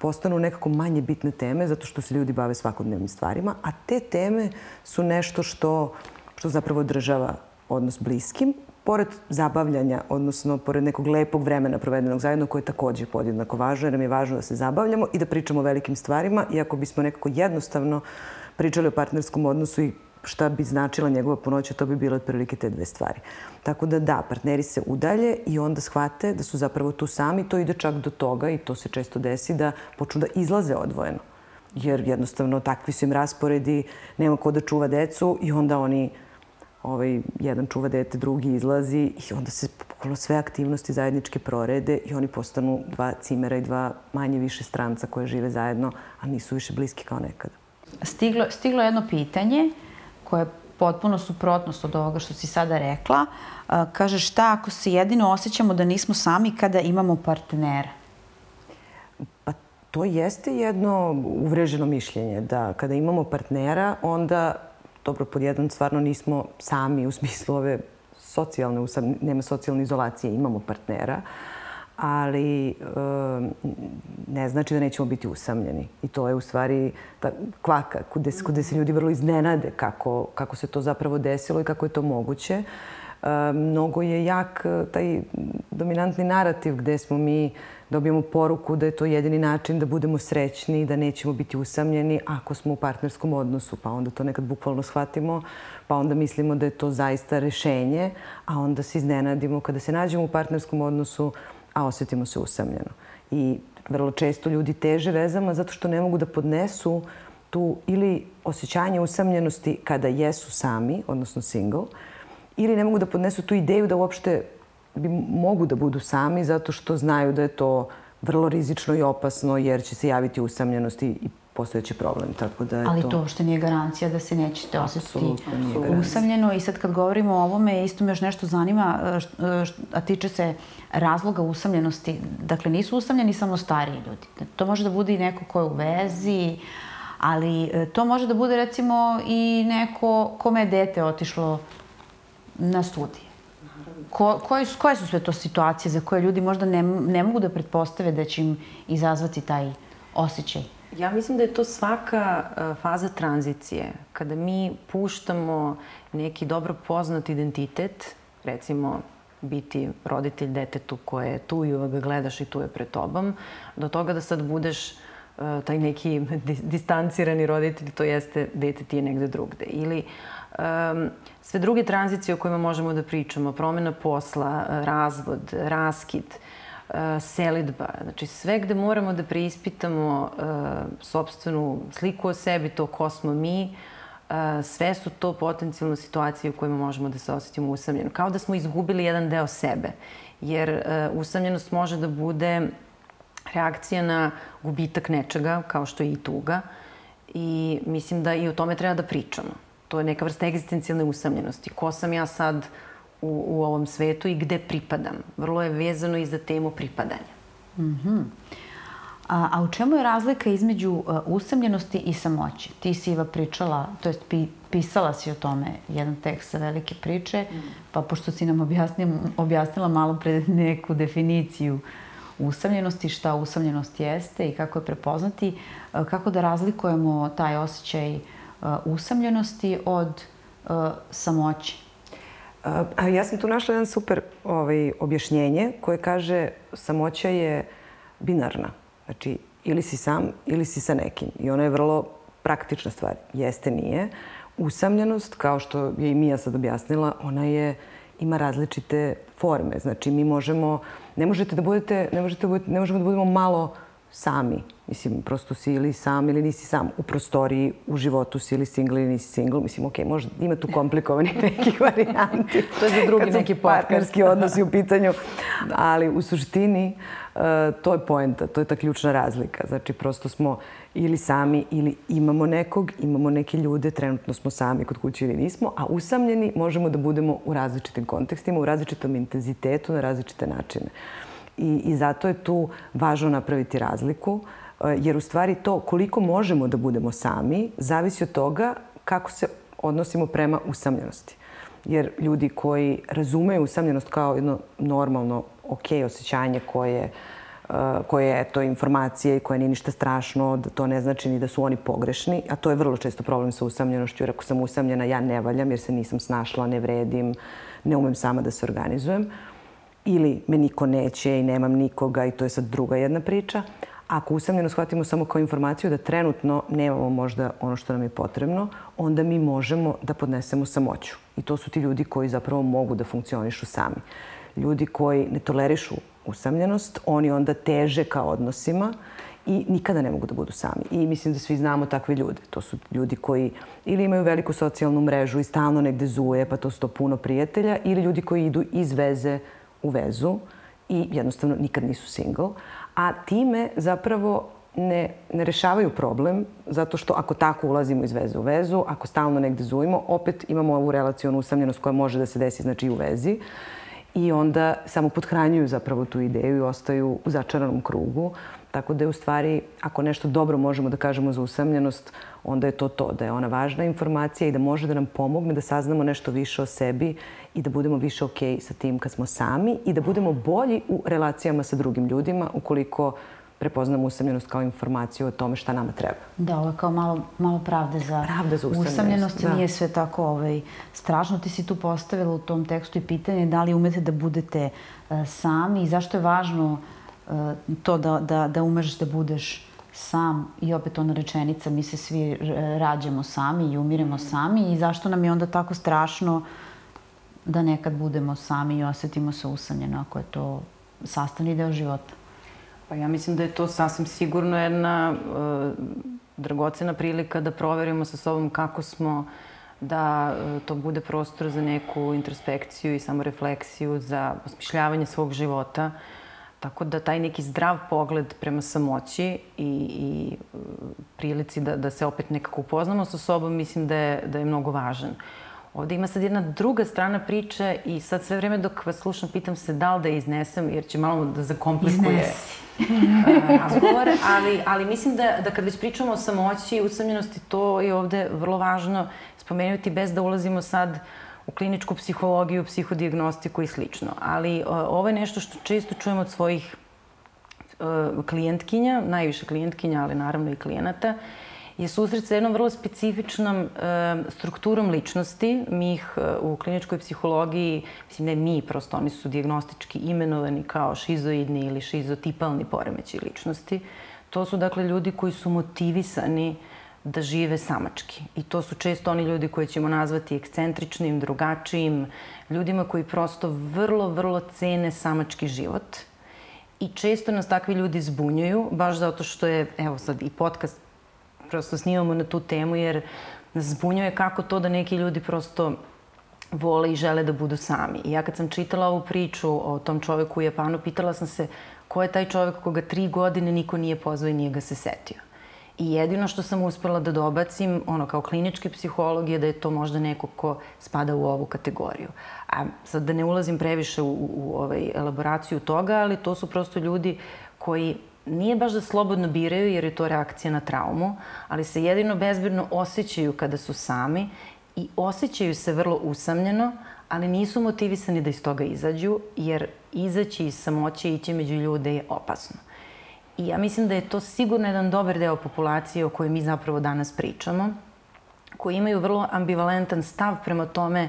postanu nekako manje bitne teme zato što se ljudi bave svakodnevnim stvarima, a te teme su nešto što, što zapravo održava odnos bliskim, pored zabavljanja, odnosno pored nekog lepog vremena provedenog zajedno, koje je takođe podjednako važno, jer nam je važno da se zabavljamo i da pričamo o velikim stvarima, iako bismo nekako jednostavno pričali o partnerskom odnosu i šta bi značila njegova punoća, to bi bilo otprilike te dve stvari. Tako da da, partneri se udalje i onda shvate da su zapravo tu sami. To ide čak do toga i to se često desi da počnu da izlaze odvojeno. Jer jednostavno takvi su im rasporedi, nema ko da čuva decu i onda oni ovaj, jedan čuva dete, drugi izlazi i onda se bukvalno sve aktivnosti zajedničke prorede i oni postanu dva cimera i dva manje više stranca koje žive zajedno, a nisu više bliski kao nekada. Stiglo, stiglo jedno pitanje koje je potpuno suprotnost od ovoga što si sada rekla. Kaže šta ako se jedino osjećamo da nismo sami kada imamo partnera? Pa to jeste jedno uvreženo mišljenje da kada imamo partnera onda dobro, pod jedan stvarno nismo sami u smislu ove socijalne, nema socijalne izolacije, imamo partnera, ali ne znači da nećemo biti usamljeni. I to je u stvari ta kvaka, kude, kude se ljudi vrlo iznenade kako, kako se to zapravo desilo i kako je to moguće. Mnogo je jak taj dominantni narativ gde smo mi dobijemo poruku da je to jedini način da budemo srećni, da nećemo biti usamljeni ako smo u partnerskom odnosu. Pa onda to nekad bukvalno shvatimo, pa onda mislimo da je to zaista rešenje, a onda se iznenadimo kada se nađemo u partnerskom odnosu, a osetimo se usamljeno. I vrlo često ljudi teže vezama zato što ne mogu da podnesu tu ili osjećanje usamljenosti kada jesu sami, odnosno single, ili ne mogu da podnesu tu ideju da uopšte bi mogu da budu sami zato što znaju da je to vrlo rizično i opasno jer će se javiti usamljenost i postojeći problem. Tako da je Ali to uopšte nije garancija da se nećete osjetiti usamljeno. I sad kad govorimo o ovome, isto me još nešto zanima, e, e, a tiče se razloga usamljenosti. Dakle, nisu usamljeni samo stariji ljudi. To može da bude i neko ko je u vezi, ali e, to može da bude recimo i neko kome je dete otišlo na studije ko, koje, koje su sve to situacije za koje ljudi možda ne, ne mogu da pretpostave da će im izazvati taj osjećaj? Ja mislim da je to svaka uh, faza tranzicije. Kada mi puštamo neki dobro poznat identitet, recimo biti roditelj detetu koje je tu i uvek ga gledaš i tu je pred tobom, do toga da sad budeš uh, taj neki distancirani roditelj, to jeste dete ti je negde drugde. Ili um, sve druge tranzicije o kojima možemo da pričamo, promena posla, razvod, raskid, e, selidba, znači sve gde moramo da preispitamo e, sobstvenu sliku o sebi, to ko smo mi, e, sve su to potencijalne situacije u kojima možemo da se osetimo usamljeno. Kao da smo izgubili jedan deo sebe, jer usamljenost može da bude reakcija na gubitak nečega, kao što je i tuga, i mislim da i o tome treba da pričamo. To je neka vrsta egzistencijalne usamljenosti. Ko sam ja sad u, u ovom svetu i gde pripadam? Vrlo je vezano i za temu pripadanja. Mm -hmm. a, a u čemu je razlika između uh, usamljenosti i samoće? Ti si Iva pričala, to jest pi, pisala si o tome jedan tekst sa velike priče, mm. pa pošto si nam objasnila, objasnila malo pre neku definiciju usamljenosti, šta usamljenost jeste i kako je prepoznati, uh, kako da razlikujemo taj osjećaj uh, usamljenosti od uh, samoće? Uh, ja sam tu našla jedan super ovaj, objašnjenje koje kaže samoća je binarna. Znači, ili si sam ili si sa nekim. I ona je vrlo praktična stvar. Jeste, nije. Usamljenost, kao što je i Mija sad objasnila, ona je, ima različite forme. Znači, mi možemo, ne možete da budete, ne možete da budete, ne možemo da budemo malo sami. Mislim, prosto si ili sam ili nisi sam. U prostoriji, u životu si ili single ili nisi single. Mislim, okej, okay, možda ima tu komplikovanih nekih varijanti. to je za drugi neki partnerski odnosi u pitanju. Ali u suštini uh, to je poenta, to je ta ključna razlika. Znači, prosto smo ili sami ili imamo nekog, imamo neke ljude, trenutno smo sami kod kuće ili nismo, a usamljeni možemo da budemo u različitim kontekstima, u različitom intenzitetu, na različite načine. I, i zato je tu važno napraviti razliku, e, jer u stvari to koliko možemo da budemo sami zavisi od toga kako se odnosimo prema usamljenosti. Jer ljudi koji razumeju usamljenost kao jedno normalno, ok osjećanje koje uh, koje je to informacije i koje nije ništa strašno, da to ne znači ni da su oni pogrešni, a to je vrlo često problem sa usamljenošću, jer ako sam usamljena ja ne valjam jer se nisam snašla, ne vredim, ne umem sama da se organizujem ili me niko neće i nemam nikoga i to je sad druga jedna priča. Ako usamljeno shvatimo samo kao informaciju da trenutno nemamo možda ono što nam je potrebno, onda mi možemo da podnesemo samoću. I to su ti ljudi koji zapravo mogu da funkcionišu sami. Ljudi koji ne tolerišu usamljenost, oni onda teže ka odnosima i nikada ne mogu da budu sami. I mislim da svi znamo takve ljude. To su ljudi koji ili imaju veliku socijalnu mrežu i stalno negde zuje, pa to su to puno prijatelja, ili ljudi koji idu iz veze u vezu i jednostavno nikad nisu single. A time zapravo ne, ne rešavaju problem, zato što ako tako ulazimo iz veze u vezu, ako stalno negde zujemo, opet imamo ovu relacijonu usamljenost koja može da se desi znači i u vezi i onda samo podhranjuju zapravo tu ideju i ostaju u začaranom krugu. Tako da je u stvari, ako nešto dobro možemo da kažemo za usamljenost, onda je to to, da je ona važna informacija i da može da nam pomogne da saznamo nešto više o sebi i da budemo više ok sa tim kad smo sami i da budemo bolji u relacijama sa drugim ljudima ukoliko prepoznamo usamljenost kao informaciju o tome šta nama treba. Da, ovo je kao malo, malo pravde za, pravda za usamljenost. usamljenost. Da. Nije sve tako ovaj, strašno. Ti si tu postavila u tom tekstu i pitanje da li umete da budete uh, sami i zašto je važno uh, to da, da, da umeš da budeš sam i opet ona rečenica mi se svi rađamo sami i umiremo sami i zašto nam je onda tako strašno da nekad budemo sami i osetimo se usamljeno ako je to sastavni deo života. Pa ja mislim da je to sasvim sigurno jedna uh, dragocena prilika da proverimo sa sobom kako smo, da uh, to bude prostor za neku introspekciju i samorefleksiju, za osmišljavanje svog života. Tako da taj neki zdrav pogled prema samoći i, i uh, prilici da, da se opet nekako upoznamo sa sobom, mislim da je, da je mnogo važan. Ovde ima sad jedna druga strana priče i sad sve vreme dok vas slušam pitam se da li da je iznesem jer će malo da zakomplikuje. Iznesi razgovor, ali, ali mislim da, da kad već pričamo o samoći i usamljenosti, to je ovde vrlo važno spomenuti bez da ulazimo sad u kliničku psihologiju, psihodijagnostiku i slično. Ali ovo je nešto što često čujemo od svojih klijentkinja, najviše klijentkinja, ali naravno i klijenata, je susret sa jednom vrlo specifičnom e, strukturom ličnosti. Mi ih e, u kliničkoj psihologiji, mislim ne mi, prosto oni su diagnostički imenovani kao šizoidni ili šizotipalni poremeći ličnosti. To su dakle ljudi koji su motivisani da žive samački. I to su često oni ljudi koje ćemo nazvati ekscentričnim, drugačijim, ljudima koji prosto vrlo, vrlo cene samački život. I često nas takvi ljudi zbunjuju, baš zato što je, evo sad i podcast prosto snimamo na tu temu jer nas zbunjuje kako to da neki ljudi prosto vole i žele da budu sami. I ja kad sam čitala ovu priču o tom čoveku u Japanu, pitala sam se ko je taj čovek koga tri godine niko nije pozvao i nije ga se setio. I jedino što sam uspela da dobacim, ono, kao klinički psiholog, je da je to možda neko ko spada u ovu kategoriju. A sad da ne ulazim previše u, u, u ovaj, elaboraciju toga, ali to su prosto ljudi koji nije baš da slobodno biraju jer je to reakcija na traumu, ali se jedino bezbirno osjećaju kada su sami i osjećaju se vrlo usamljeno, ali nisu motivisani da iz toga izađu, jer izaći iz samoće i ići među ljude je opasno. I ja mislim da je to sigurno jedan dobar deo populacije o kojoj mi zapravo danas pričamo, koji imaju vrlo ambivalentan stav prema tome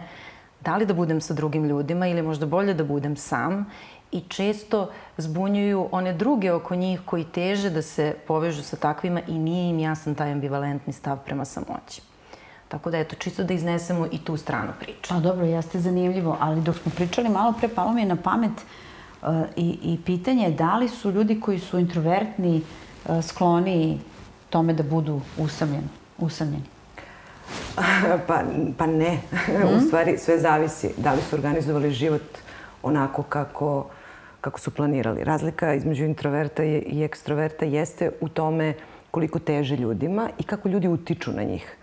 da li da budem sa drugim ljudima ili možda bolje da budem sam i često zbunjuju one druge oko njih koji teže da se povežu sa takvima i nije im jasan taj ambivalentni stav prema samoći. Tako da, eto, čisto da iznesemo i tu stranu priče. Pa dobro, jeste zanimljivo, ali dok smo pričali malo pre, palo mi je na pamet uh, i, i pitanje je da li su ljudi koji su introvertni uh, skloni tome da budu usamljeni. usamljeni. Pa, pa ne. Mm. U stvari sve zavisi da li su organizovali život onako kako, kako su planirali. Razlika između introverta i ekstroverta jeste u tome koliko teže ljudima i kako ljudi utiču na njih.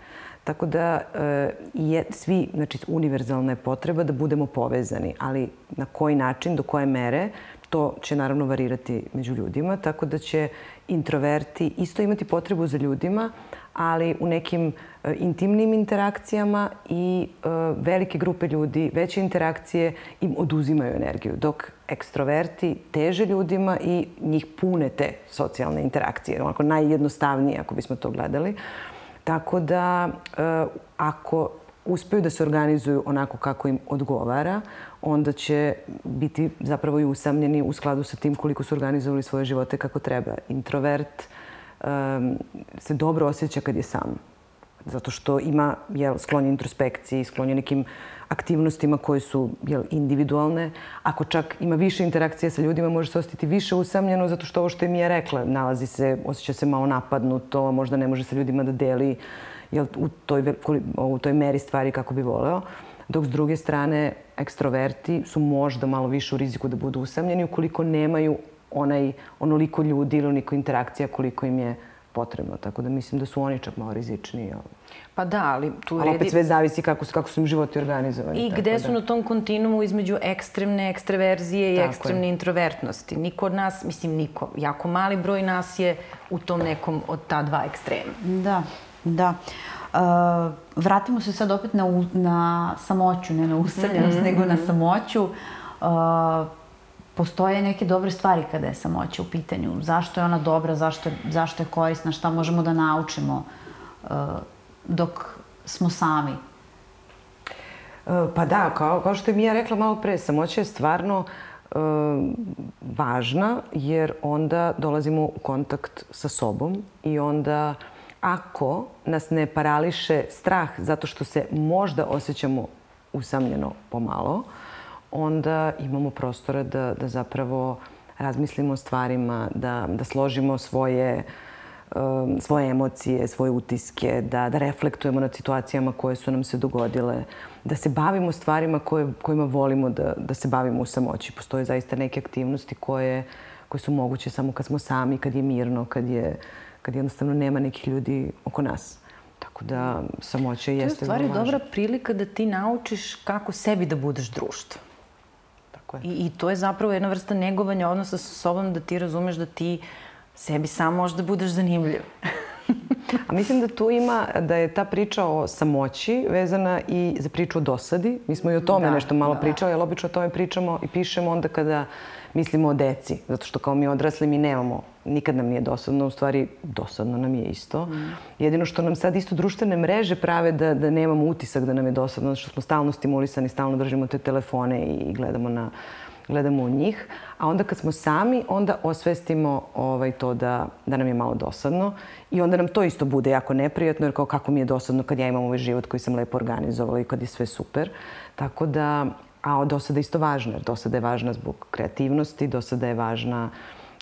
Tako da e, je svi, znači univerzalna je potreba da budemo povezani, ali na koji način, do koje mere, to će naravno varirati među ljudima, tako da će introverti isto imati potrebu za ljudima, ali u nekim e, intimnim interakcijama i e, velike grupe ljudi, veće interakcije im oduzimaju energiju, dok ekstroverti teže ljudima i njih pune te socijalne interakcije. Onako najjednostavnije ako bismo to gledali. Tako da e, ako uspeju da se organizuju onako kako im odgovara, onda će biti zapravo i usamljeni u skladu sa tim koliko su organizovali svoje živote kako treba. Introvert um, se dobro osjeća kad je sam. Zato što ima jel, sklonje introspekciji, sklonje nekim aktivnostima koje su jel, individualne. Ako čak ima više interakcije sa ljudima, može se osjetiti više usamljeno zato što ovo što mi je rekla, nalazi se, osjeća se malo napadnuto, možda ne može sa ljudima da deli jel, u, toj, u toj meri stvari kako bi voleo. Dok s druge strane, ekstroverti su možda malo više u riziku da budu usamljeni ukoliko nemaju onaj, onoliko ljudi ili onoliko interakcija koliko im je potrebno. Tako da mislim da su oni čak malo rizičniji. Pa da, ali tu ali opet sve zavisi kako, kako su im životi organizovani. I gde su da. na tom kontinumu između ekstremne ekstreverzije i ekstremne je. introvertnosti. Niko od nas, mislim niko, jako mali broj nas je u tom nekom od ta dva ekstrema. Da, da. Uh, vratimo se sad opet na, na samoću, ne na usamljenost, mm -hmm. nego na samoću. Uh, postoje neke dobre stvari kada je samoća u pitanju. Zašto je ona dobra, zašto, zašto je korisna, šta možemo da naučimo uh, dok smo sami? Uh, pa da, kao, kao što je Mija rekla malo pre, samoća je stvarno uh, važna jer onda dolazimo u kontakt sa sobom i onda ako nas ne parališe strah zato što se možda osjećamo usamljeno pomalo, uh, onda imamo prostora da, da zapravo razmislimo o stvarima, da, da složimo svoje, um, svoje emocije, svoje utiske, da, da reflektujemo nad situacijama koje su nam se dogodile, da se bavimo stvarima koje, kojima volimo da, da se bavimo u samoći. Postoje zaista neke aktivnosti koje, koje su moguće samo kad smo sami, kad je mirno, kad, je, kad jednostavno nema nekih ljudi oko nas. Tako da samoća jeste. To je u stvari dobra prilika da ti naučiš kako sebi da budeš društvo. Tako je. I, I to je zapravo jedna vrsta negovanja odnosa sa sobom da ti razumeš da ti sebi sam možda budeš zanimljiv. A mislim da tu ima, da je ta priča o samoći vezana i za priču o dosadi. Mi smo i o tome da, nešto malo da. pričali, ali obično o tome pričamo i pišemo onda kada mislimo o deci. Zato što kao mi odrasli mi nemamo, nikad nam nije dosadno, u stvari dosadno nam je isto. Mm. Jedino što nam sad isto društvene mreže prave da, da nemamo utisak da nam je dosadno, zato što smo stalno stimulisani, stalno držimo te telefone i gledamo na gledamo u njih, a onda kad smo sami, onda osvestimo ovaj, to da, da nam je malo dosadno i onda nam to isto bude jako neprijatno, jer kao kako mi je dosadno kad ja imam ovaj život koji sam lepo organizovala i kad je sve super. Tako da A dosada isto važna, jer dosada je važna zbog kreativnosti, dosada je važna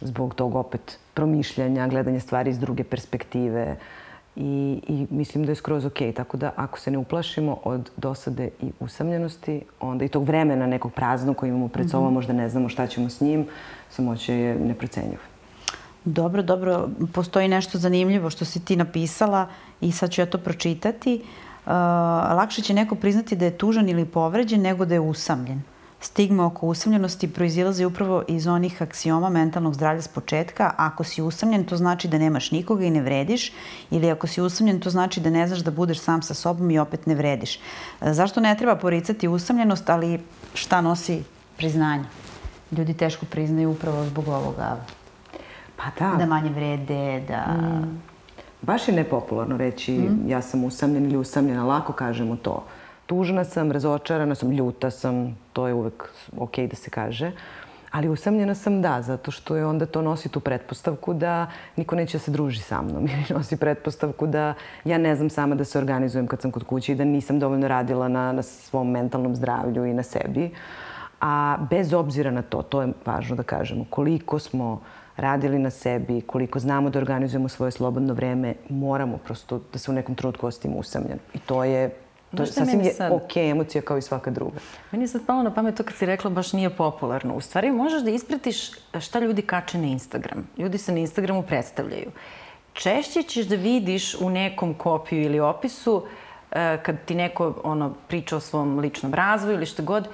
zbog tog opet promišljanja, gledanja stvari iz druge perspektive i, i mislim da je skroz ok. Tako da ako se ne uplašimo od dosade i usamljenosti, onda i tog vremena nekog praznog koji imamo pred sobom, mm -hmm. možda ne znamo šta ćemo s njim, samoće je neprocenjivo. Dobro, dobro. Postoji nešto zanimljivo što si ti napisala i sad ću ja to pročitati. Uh, lakše će neko priznati da je tužan ili povređen nego da je usamljen. Stigma oko usamljenosti proizilazi upravo iz onih aksioma mentalnog zdravlja s početka. Ako si usamljen, to znači da nemaš nikoga i ne vrediš. Ili ako si usamljen, to znači da ne znaš da budeš sam sa sobom i opet ne vrediš. Zašto ne treba poricati usamljenost, ali šta nosi priznanje? Ljudi teško priznaju upravo zbog ovoga. Pa da. Da manje vrede, da... Mm Baš je nepopularno reći mm. ja sam usamljen ili usamljena, lako kažemo to. tužna sam, razočarana sam, ljuta sam, to je uvek ok da se kaže. Ali usamljena sam da, zato što je onda to nosi tu pretpostavku da niko neće da se druži sa mnom. Ili nosi pretpostavku da ja ne znam sama da se organizujem kad sam kod kuće i da nisam dovoljno radila na, na svom mentalnom zdravlju i na sebi. A bez obzira na to, to je važno da kažemo, koliko smo radili na sebi, koliko znamo da organizujemo svoje slobodno vreme, moramo prosto da se u nekom trenutku ostavimo usamljen. I to je To je sasvim je sad... ok emocija kao i svaka druga. Meni je sad palo na pamet to kad si rekla baš nije popularno. U stvari možeš da ispratiš šta ljudi kače na Instagram. Ljudi se na Instagramu predstavljaju. Češće ćeš da vidiš u nekom kopiju ili opisu e, kad ti neko ono, priča o svom ličnom razvoju ili šta god,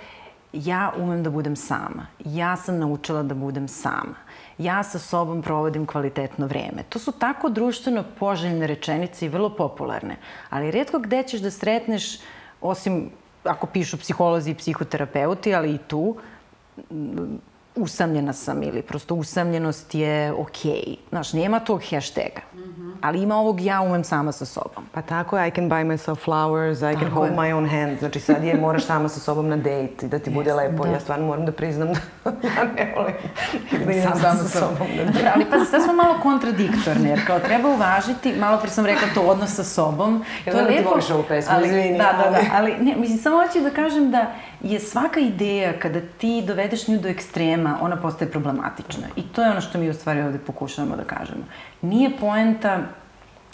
ja umem da budem sama. Ja sam naučila da budem sama ja sa sobom provodim kvalitetno vreme. To su tako društveno poželjne rečenice i vrlo popularne, ali redko gde ćeš da sretneš, osim ako pišu psiholozi i psihoterapeuti, ali i tu, usamljena sam ili prosto usamljenost je okej. Okay. Znaš, nema tog hashtaga. Mm -hmm. Ali ima ovog ja umem sama sa sobom. Pa tako je, I can buy myself flowers, I can tako hold je. my own hand. Znači sad je moraš sama sa sobom na date i da ti yes, bude lepo. Da. Ja stvarno moram da priznam da ja ne volim da idem sama sa sobom na date. ali pa sad smo malo kontradiktorne, jer kao treba uvažiti, malo pre sam rekla to odnos sa sobom. Ja to je da lepo. ti voliš ovu pesmu, ali, izvini. Da, da, da, ali ne, mislim, samo hoću da kažem da je svaka ideja kada ti dovedeš nju do ekstrema, ona postaje problematična. I to je ono što mi u stvari ovde pokušavamo da kažemo. Nije poenta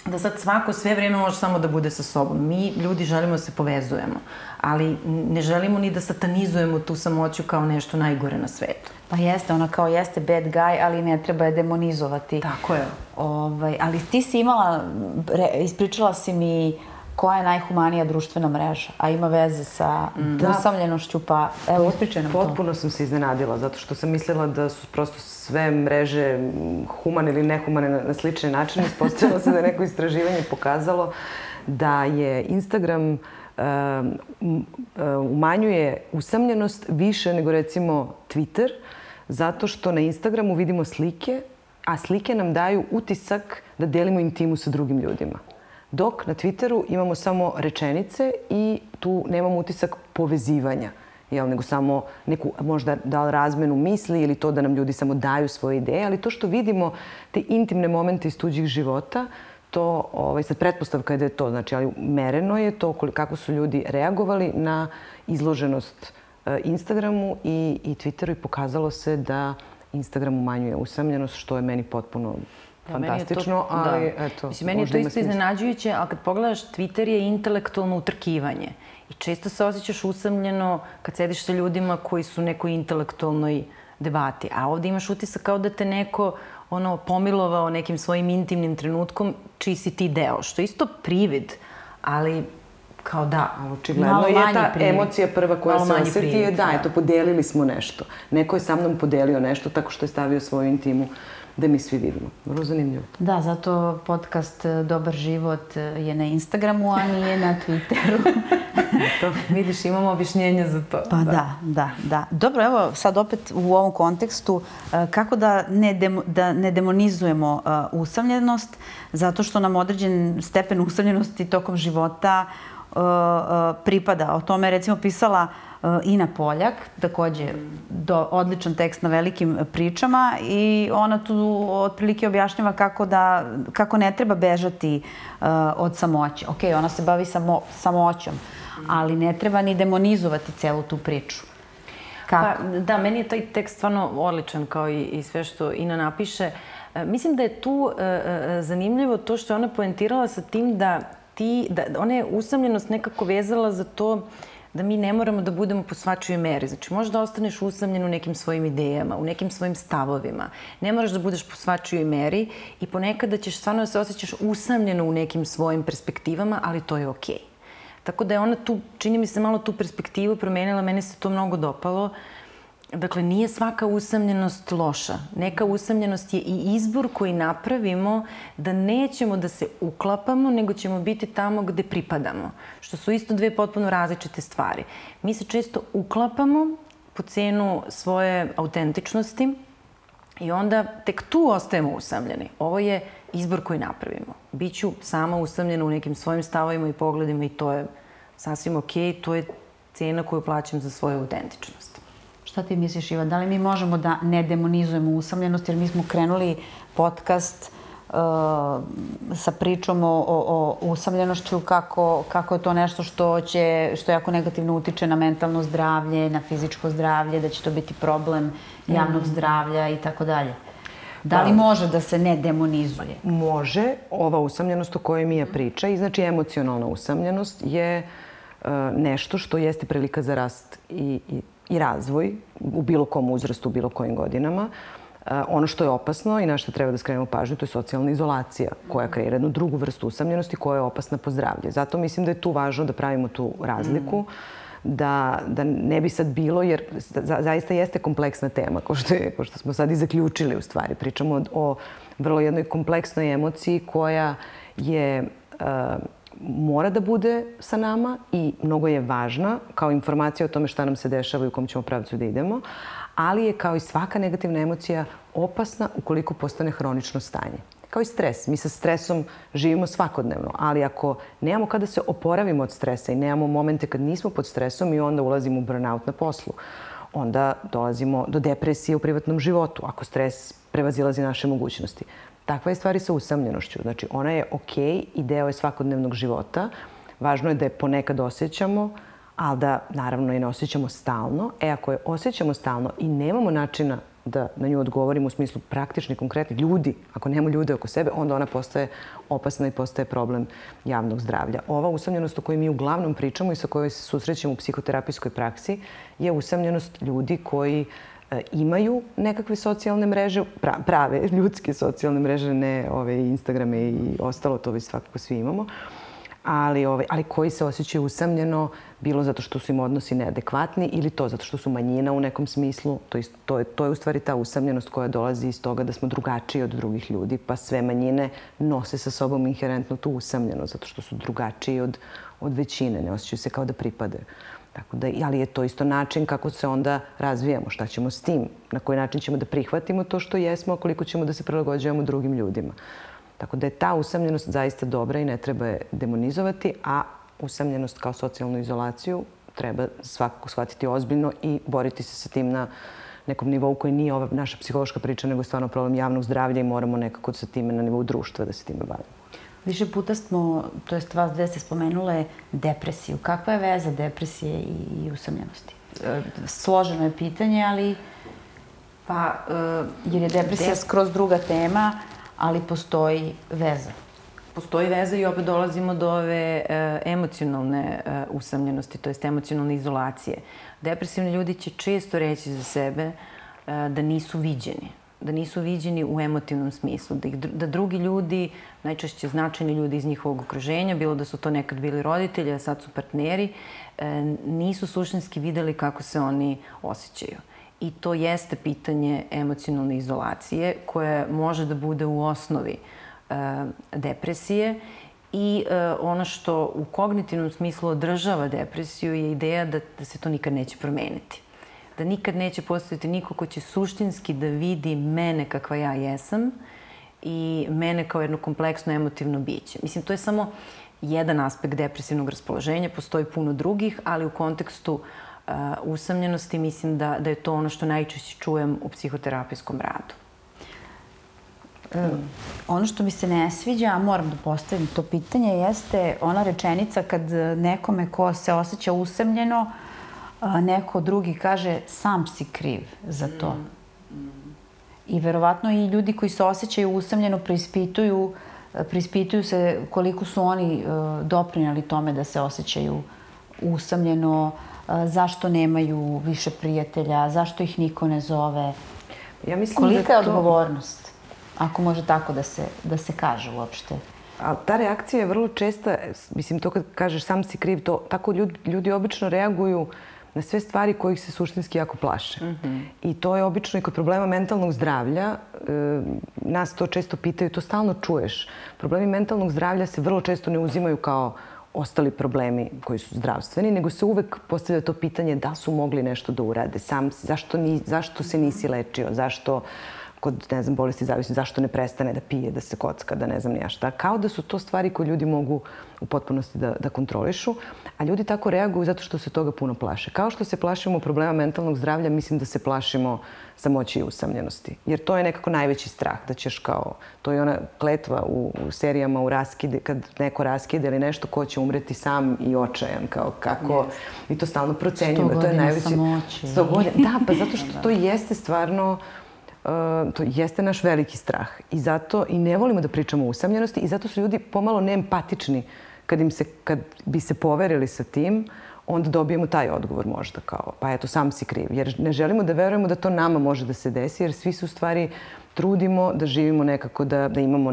da sad svako sve vreme može samo da bude sa sobom. Mi, ljudi, želimo da se povezujemo, ali ne želimo ni da satanizujemo tu samoću kao nešto najgore na svetu. Pa jeste, ona kao jeste bad guy, ali ne treba je demonizovati. Tako je. Ovaj, ali ti si imala, re, ispričala si mi uh, koja je najhumanija društvena mreža, a ima veze sa da. usamljenošću, pa evo, ispričaj nam to. Potpuno sam se iznenadila, zato što sam mislila da su prosto sve mreže humane ili nehumane na, na slične načine. Ispostavilo se da je neko istraživanje pokazalo da je Instagram uh, umanjuje usamljenost više nego recimo Twitter, zato što na Instagramu vidimo slike, a slike nam daju utisak da delimo intimu sa drugim ljudima. Dok na Twitteru imamo samo rečenice i tu nemamo utisak povezivanja jel, nego samo neku možda da razmenu misli ili to da nam ljudi samo daju svoje ideje, ali to što vidimo, te intimne momente iz tuđih života, to, ovaj, sad pretpostavka je da je to, znači, ali mereno je to kako su ljudi reagovali na izloženost e, Instagramu i, i Twitteru i pokazalo se da Instagram umanjuje usamljenost, što je meni potpuno fantastično, to, ali da. eto... Mislim, meni je to isto iznenađujuće, ali kad pogledaš, Twitter je intelektualno utrkivanje. I često se osjećaš usamljeno kad sediš sa ljudima koji su u nekoj intelektualnoj debati. A ovde imaš utisak kao da te neko ono, pomilovao nekim svojim intimnim trenutkom čiji si ti deo, što je isto privid, ali kao da, ali očigledno je ta privid. emocija prva koja Malo se osjeti je da, da, eto, podelili smo nešto. Neko je sa mnom podelio nešto tako što je stavio svoju intimu da mi svi vidimo. Vrlo zanimljivo. Da, zato podcast e, Dobar život e, je na Instagramu, a nije na Twitteru. to, vidiš, imamo objašnjenje za to. Pa da. da, da, da. Dobro, evo sad opet u ovom kontekstu, e, kako da ne, demo, da ne demonizujemo usamljenost, zato što nam određen stepen usamljenosti tokom života uh, pripada. O tome je recimo pisala Uh, Ina Poljak, takođe do, odličan tekst na velikim pričama i ona tu otprilike objašnjava kako, da, kako ne treba bežati uh, od samoće. Ok, ona se bavi samo, samoćom, ali ne treba ni demonizovati celu tu priču. Kako? Pa, da, meni je taj tekst stvarno odličan kao i, i sve što Ina napiše. E, mislim da je tu e, e, zanimljivo to što je ona poentirala sa tim da ti, da ona je usamljenost nekako vezala za to da mi ne moramo da budemo po svačoj meri. Znači, možeš da ostaneš usamljen u nekim svojim idejama, u nekim svojim stavovima. Ne moraš da budeš po svačoj meri i ponekada ćeš stvarno da se osjećaš usamljeno u nekim svojim perspektivama, ali to je okej. Okay. Tako da je ona tu, čini mi se, malo tu perspektivu promenila, mene se to mnogo dopalo. Uh, Dakle, nije svaka usamljenost loša. Neka usamljenost je i izbor koji napravimo da nećemo da se uklapamo, nego ćemo biti tamo gde pripadamo. Što su isto dve potpuno različite stvari. Mi se često uklapamo po cenu svoje autentičnosti i onda tek tu ostajemo usamljeni. Ovo je izbor koji napravimo. Biću sama usamljena u nekim svojim stavovima i pogledima i to je sasvim ok, to je cena koju plaćam za svoju autentičnost. Šta ti misliš, Iva? Da li mi možemo da ne demonizujemo usamljenost? Jer mi smo krenuli podcast uh, sa pričom o, o, o usamljenošću, kako, kako je to nešto što će, što jako negativno utiče na mentalno zdravlje, na fizičko zdravlje, da će to biti problem javnog mm. zdravlja i tako dalje. Da li pa- može da se ne demonizuje? Može. Ova usamljenost o kojoj Mija priča, i znači emocionalna usamljenost, je uh, nešto što jeste prilika za rast i, i, i razvoj u bilo kom uzrastu, u bilo kojim godinama. Uh, ono što je opasno i na što treba da skrenemo pažnju, to je socijalna izolacija koja kreira jednu drugu vrstu usamljenosti koja je opasna po zdravlje. Zato mislim da je tu važno da pravimo tu razliku. Mm da, da ne bi sad bilo, jer za, zaista jeste kompleksna tema, ko što, je, ko što smo sad i zaključili u stvari. Pričamo o, o vrlo jednoj kompleksnoj emociji koja je uh, mora da bude sa nama i mnogo je važna kao informacija o tome šta nam se dešava i u kom ćemo pravcu da idemo, ali je kao i svaka negativna emocija opasna ukoliko postane hronično stanje kao i stres. Mi sa stresom živimo svakodnevno, ali ako nemamo kada se oporavimo od stresa i nemamo momente kad nismo pod stresom i onda ulazimo u burnout na poslu, onda dolazimo do depresije u privatnom životu, ako stres prevazilazi naše mogućnosti. Takva je stvari sa usamljenošću. Znači, ona je okej okay i deo je svakodnevnog života. Važno je da je ponekad osjećamo, ali da naravno i ne osjećamo stalno. E, ako je osjećamo stalno i nemamo načina da na nju odgovorimo u smislu praktični, konkretni ljudi. Ako nemamo ljude oko sebe, onda ona postaje opasna i postaje problem javnog zdravlja. Ova usamljenost o kojoj mi uglavnom pričamo i sa kojoj se susrećemo u psihoterapijskoj praksi je usamljenost ljudi koji e, imaju nekakve socijalne mreže, prave ljudske socijalne mreže, ne ove Instagrame i ostalo, to vi svakako svi imamo, ali, ove, ali koji se osjećaju usamljeno, bilo zato što su im odnosi neadekvatni ili to zato što su manjina u nekom smislu. To je, to je, to je u stvari ta usamljenost koja dolazi iz toga da smo drugačiji od drugih ljudi, pa sve manjine nose sa sobom inherentno tu usamljenost, zato što su drugačiji od, od većine, ne osjećaju se kao da pripade. Tako da, ali je to isto način kako se onda razvijamo, šta ćemo s tim, na koji način ćemo da prihvatimo to što jesmo, a koliko ćemo da se prilagođavamo drugim ljudima. Tako da je ta usamljenost zaista dobra i ne treba je demonizovati, a usamljenost kao socijalnu izolaciju treba svakako shvatiti ozbiljno i boriti se sa tim na nekom nivou koji nije ova naša psihološka priča, nego stvarno problem javnog zdravlja i moramo nekako sa time na nivou društva da se time bavimo. Više puta smo, to jest vas dve ste spomenule depresiju. Kakva je veza depresije i usamljenosti? E, složeno je pitanje, ali pa, e, jer je depresija skroz druga tema, ali postoji veza postoji veza i opet dolazimo do ove e, emocionalne e, usamljenosti, to jest emocionalne izolacije. Depresivni ljudi će često reći za sebe e, da nisu viđeni da nisu viđeni u emotivnom smislu, da, ih, da drugi ljudi, najčešće značajni ljudi iz njihovog okruženja, bilo da su to nekad bili roditelji, a sad su partneri, e, nisu suštinski videli kako se oni osjećaju. I to jeste pitanje emocionalne izolacije koje može da bude u osnovi E, depresije i e, ono što u kognitivnom smislu održava depresiju je ideja da, da se to nikad neće promeniti. Da nikad neće postojati niko ko će suštinski da vidi mene kakva ja jesam i mene kao jedno kompleksno emotivno biće. Mislim, to je samo jedan aspekt depresivnog raspoloženja, postoji puno drugih, ali u kontekstu uh, usamljenosti mislim da, da je to ono što najčešće čujem u psihoterapijskom radu. E, ono što mi se ne sviđa, a moram da postavim to pitanje, jeste ona rečenica kad nekome ko se osjeća usemljeno, neko drugi kaže sam si kriv za to. I verovatno i ljudi koji se osjećaju usamljeno preispituju, preispituju se koliko su oni doprinali tome da se osjećaju usamljeno, e, zašto nemaju više prijatelja, zašto ih niko ne zove. Ja mislim Kolika da je to... odgovornost? ako može tako da se, da se kaže uopšte. A ta reakcija je vrlo česta, mislim, to kad kažeš sam si kriv, to tako ljudi, ljudi obično reaguju na sve stvari kojih se suštinski jako plaše. Mm -hmm. I to je obično i kod problema mentalnog zdravlja. E, nas to često pitaju, to stalno čuješ. Problemi mentalnog zdravlja se vrlo često ne uzimaju kao ostali problemi koji su zdravstveni, nego se uvek postavlja to pitanje da su mogli nešto da urade. Sam, zašto, ni, zašto se nisi lečio, zašto kod, ne znam, bolesti zavisnosti, zašto ne prestane da pije, da se kocka, da ne znam nija šta. Kao da su to stvari koje ljudi mogu u potpunosti da, da kontrolišu, a ljudi tako reaguju zato što se toga puno plaše. Kao što se plašimo problema mentalnog zdravlja, mislim da se plašimo samoći i usamljenosti. Jer to je nekako najveći strah, da ćeš kao, to je ona kletva u, u serijama u raskide, kad neko raskide ili nešto, ko će umreti sam i očajan, kao kako, yes. mi to stalno procenjujemo. To je najveći... samoći. 100 godina, da, pa zato što to jeste stvarno, to jeste naš veliki strah. I zato i ne volimo da pričamo o usamljenosti i zato su ljudi pomalo neempatični kad, im se, kad bi se poverili sa tim. Onda dobijemo taj odgovor možda kao, pa eto, sam si kriv. Jer ne želimo da verujemo da to nama može da se desi, jer svi su u stvari trudimo da živimo nekako, da, da imamo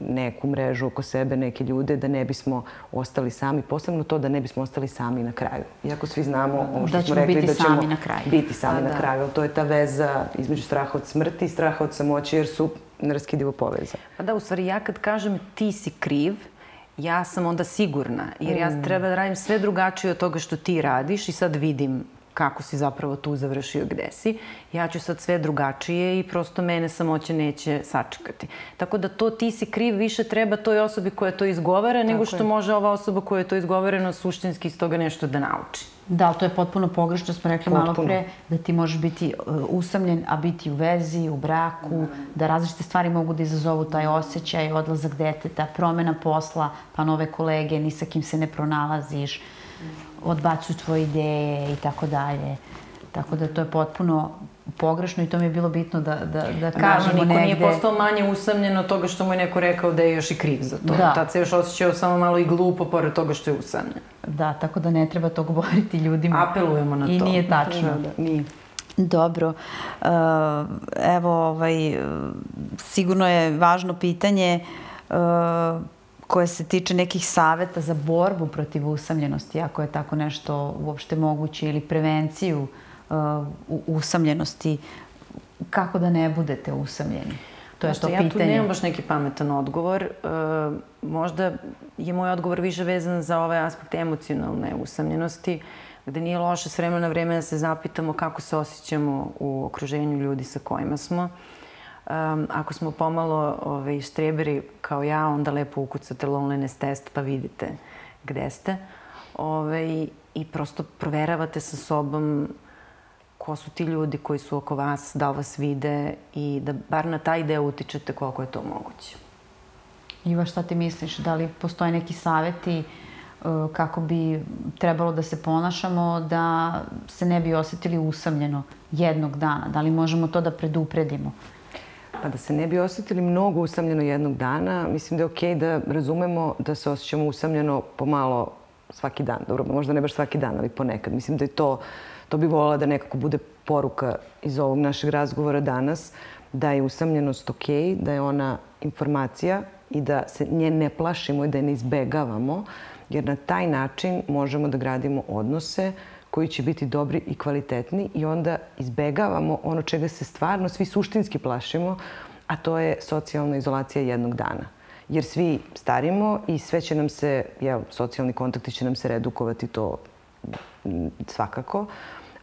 neku mrežu oko sebe, neke ljude, da ne bismo ostali sami. Posebno to da ne bismo ostali sami na kraju. Iako svi znamo ovo što da smo rekli da ćemo na kraju. biti sami pa, na da. kraju. To je ta veza između straha od smrti i straha od samoće, jer su neraskidivo povezani. Pa da, u stvari ja kad kažem ti si kriv, ja sam onda sigurna, jer ja mm. treba da radim sve drugačije od toga što ti radiš i sad vidim kako si zapravo tu završio, gde si. Ja ću sad sve drugačije i prosto mene samoće neće sačekati. Tako da to ti si kriv više treba toj osobi koja to izgovara, Tako nego što je. može ova osoba koja je to izgovorena suštinski iz toga nešto da nauči. Da, to je potpuno pogrešno, smo rekli potpuno. malo pre, da ti možeš biti uh, usamljen, a biti u vezi, u braku, da različite stvari mogu da izazovu taj osjećaj, odlazak deteta, promena posla, pa nove kolege, ni sa kim se ne pronalaziš, odbacuju tvoje ideje i tako dalje. Tako da to je potpuno pogrešno i to mi je bilo bitno da, da, da kažemo niko negde. nije postao manje usamljen od toga što mu je neko rekao da je još i kriv za to. Da. Tad se još osjećao samo malo i glupo pored toga što je usamljen. Da, tako da ne treba to govoriti ljudima. Apelujemo na I to. I nije tačno. Da, da. Nije. Dobro. Uh, evo, ovaj, sigurno je važno pitanje uh, koje se tiče nekih saveta za borbu protiv usamljenosti, ako je tako nešto uopšte moguće, ili prevenciju uh, uh, usamljenosti, kako da ne budete usamljeni? To je to ja pitanje. Ja tu nemam baš neki pametan odgovor. Uh, možda je moj odgovor više vezan za ovaj aspekt emocionalne usamljenosti, gde nije loše s vremena na vreme da se zapitamo kako se osjećamo u okruženju ljudi sa kojima smo. Um, ako smo pomalo ove, ovaj, štreberi kao ja, onda lepo ukucate loneliness test pa vidite gde ste. Ove, ovaj, I prosto proveravate sa sobom ko su ti ljudi koji su oko vas, da vas vide i da bar na taj deo utičete koliko je to moguće. Iva, šta ti misliš? Da li postoje neki saveti e, kako bi trebalo da se ponašamo da se ne bi osetili usamljeno jednog dana? Da li možemo to da predupredimo? Pa da se ne bi osetili mnogo usamljeno jednog dana, mislim da je okej okay da razumemo da se osjećamo usamljeno pomalo svaki dan. Dobro, možda ne baš svaki dan, ali ponekad. Mislim da je to To bi volila da nekako bude poruka iz ovog našeg razgovora danas, da je usamljenost ok, da je ona informacija i da se nje ne plašimo i da je ne izbegavamo, jer na taj način možemo da gradimo odnose koji će biti dobri i kvalitetni i onda izbegavamo ono čega se stvarno svi suštinski plašimo, a to je socijalna izolacija jednog dana. Jer svi starimo i sve će nam se, jel, socijalni kontakti će nam se redukovati to svakako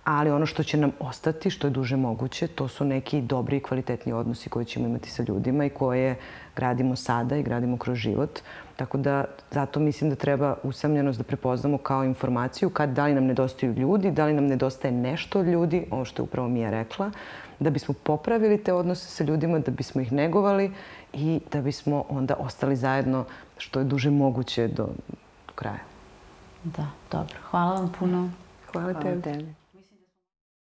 ali ono što će nam ostati, što je duže moguće, to su neki dobri i kvalitetni odnosi koje ćemo imati sa ljudima i koje gradimo sada i gradimo kroz život. Tako da zato mislim da treba usamljenost da prepoznamo kao informaciju kad da li nam nedostaju ljudi, da li nam nedostaje nešto od ljudi, ovo što je upravo Mija rekla, da bismo popravili te odnose sa ljudima, da bismo ih negovali i da bismo onda ostali zajedno što je duže moguće do, do kraja. Da, dobro. Hvala vam puno. Hvala, Hvala tebi. tebi.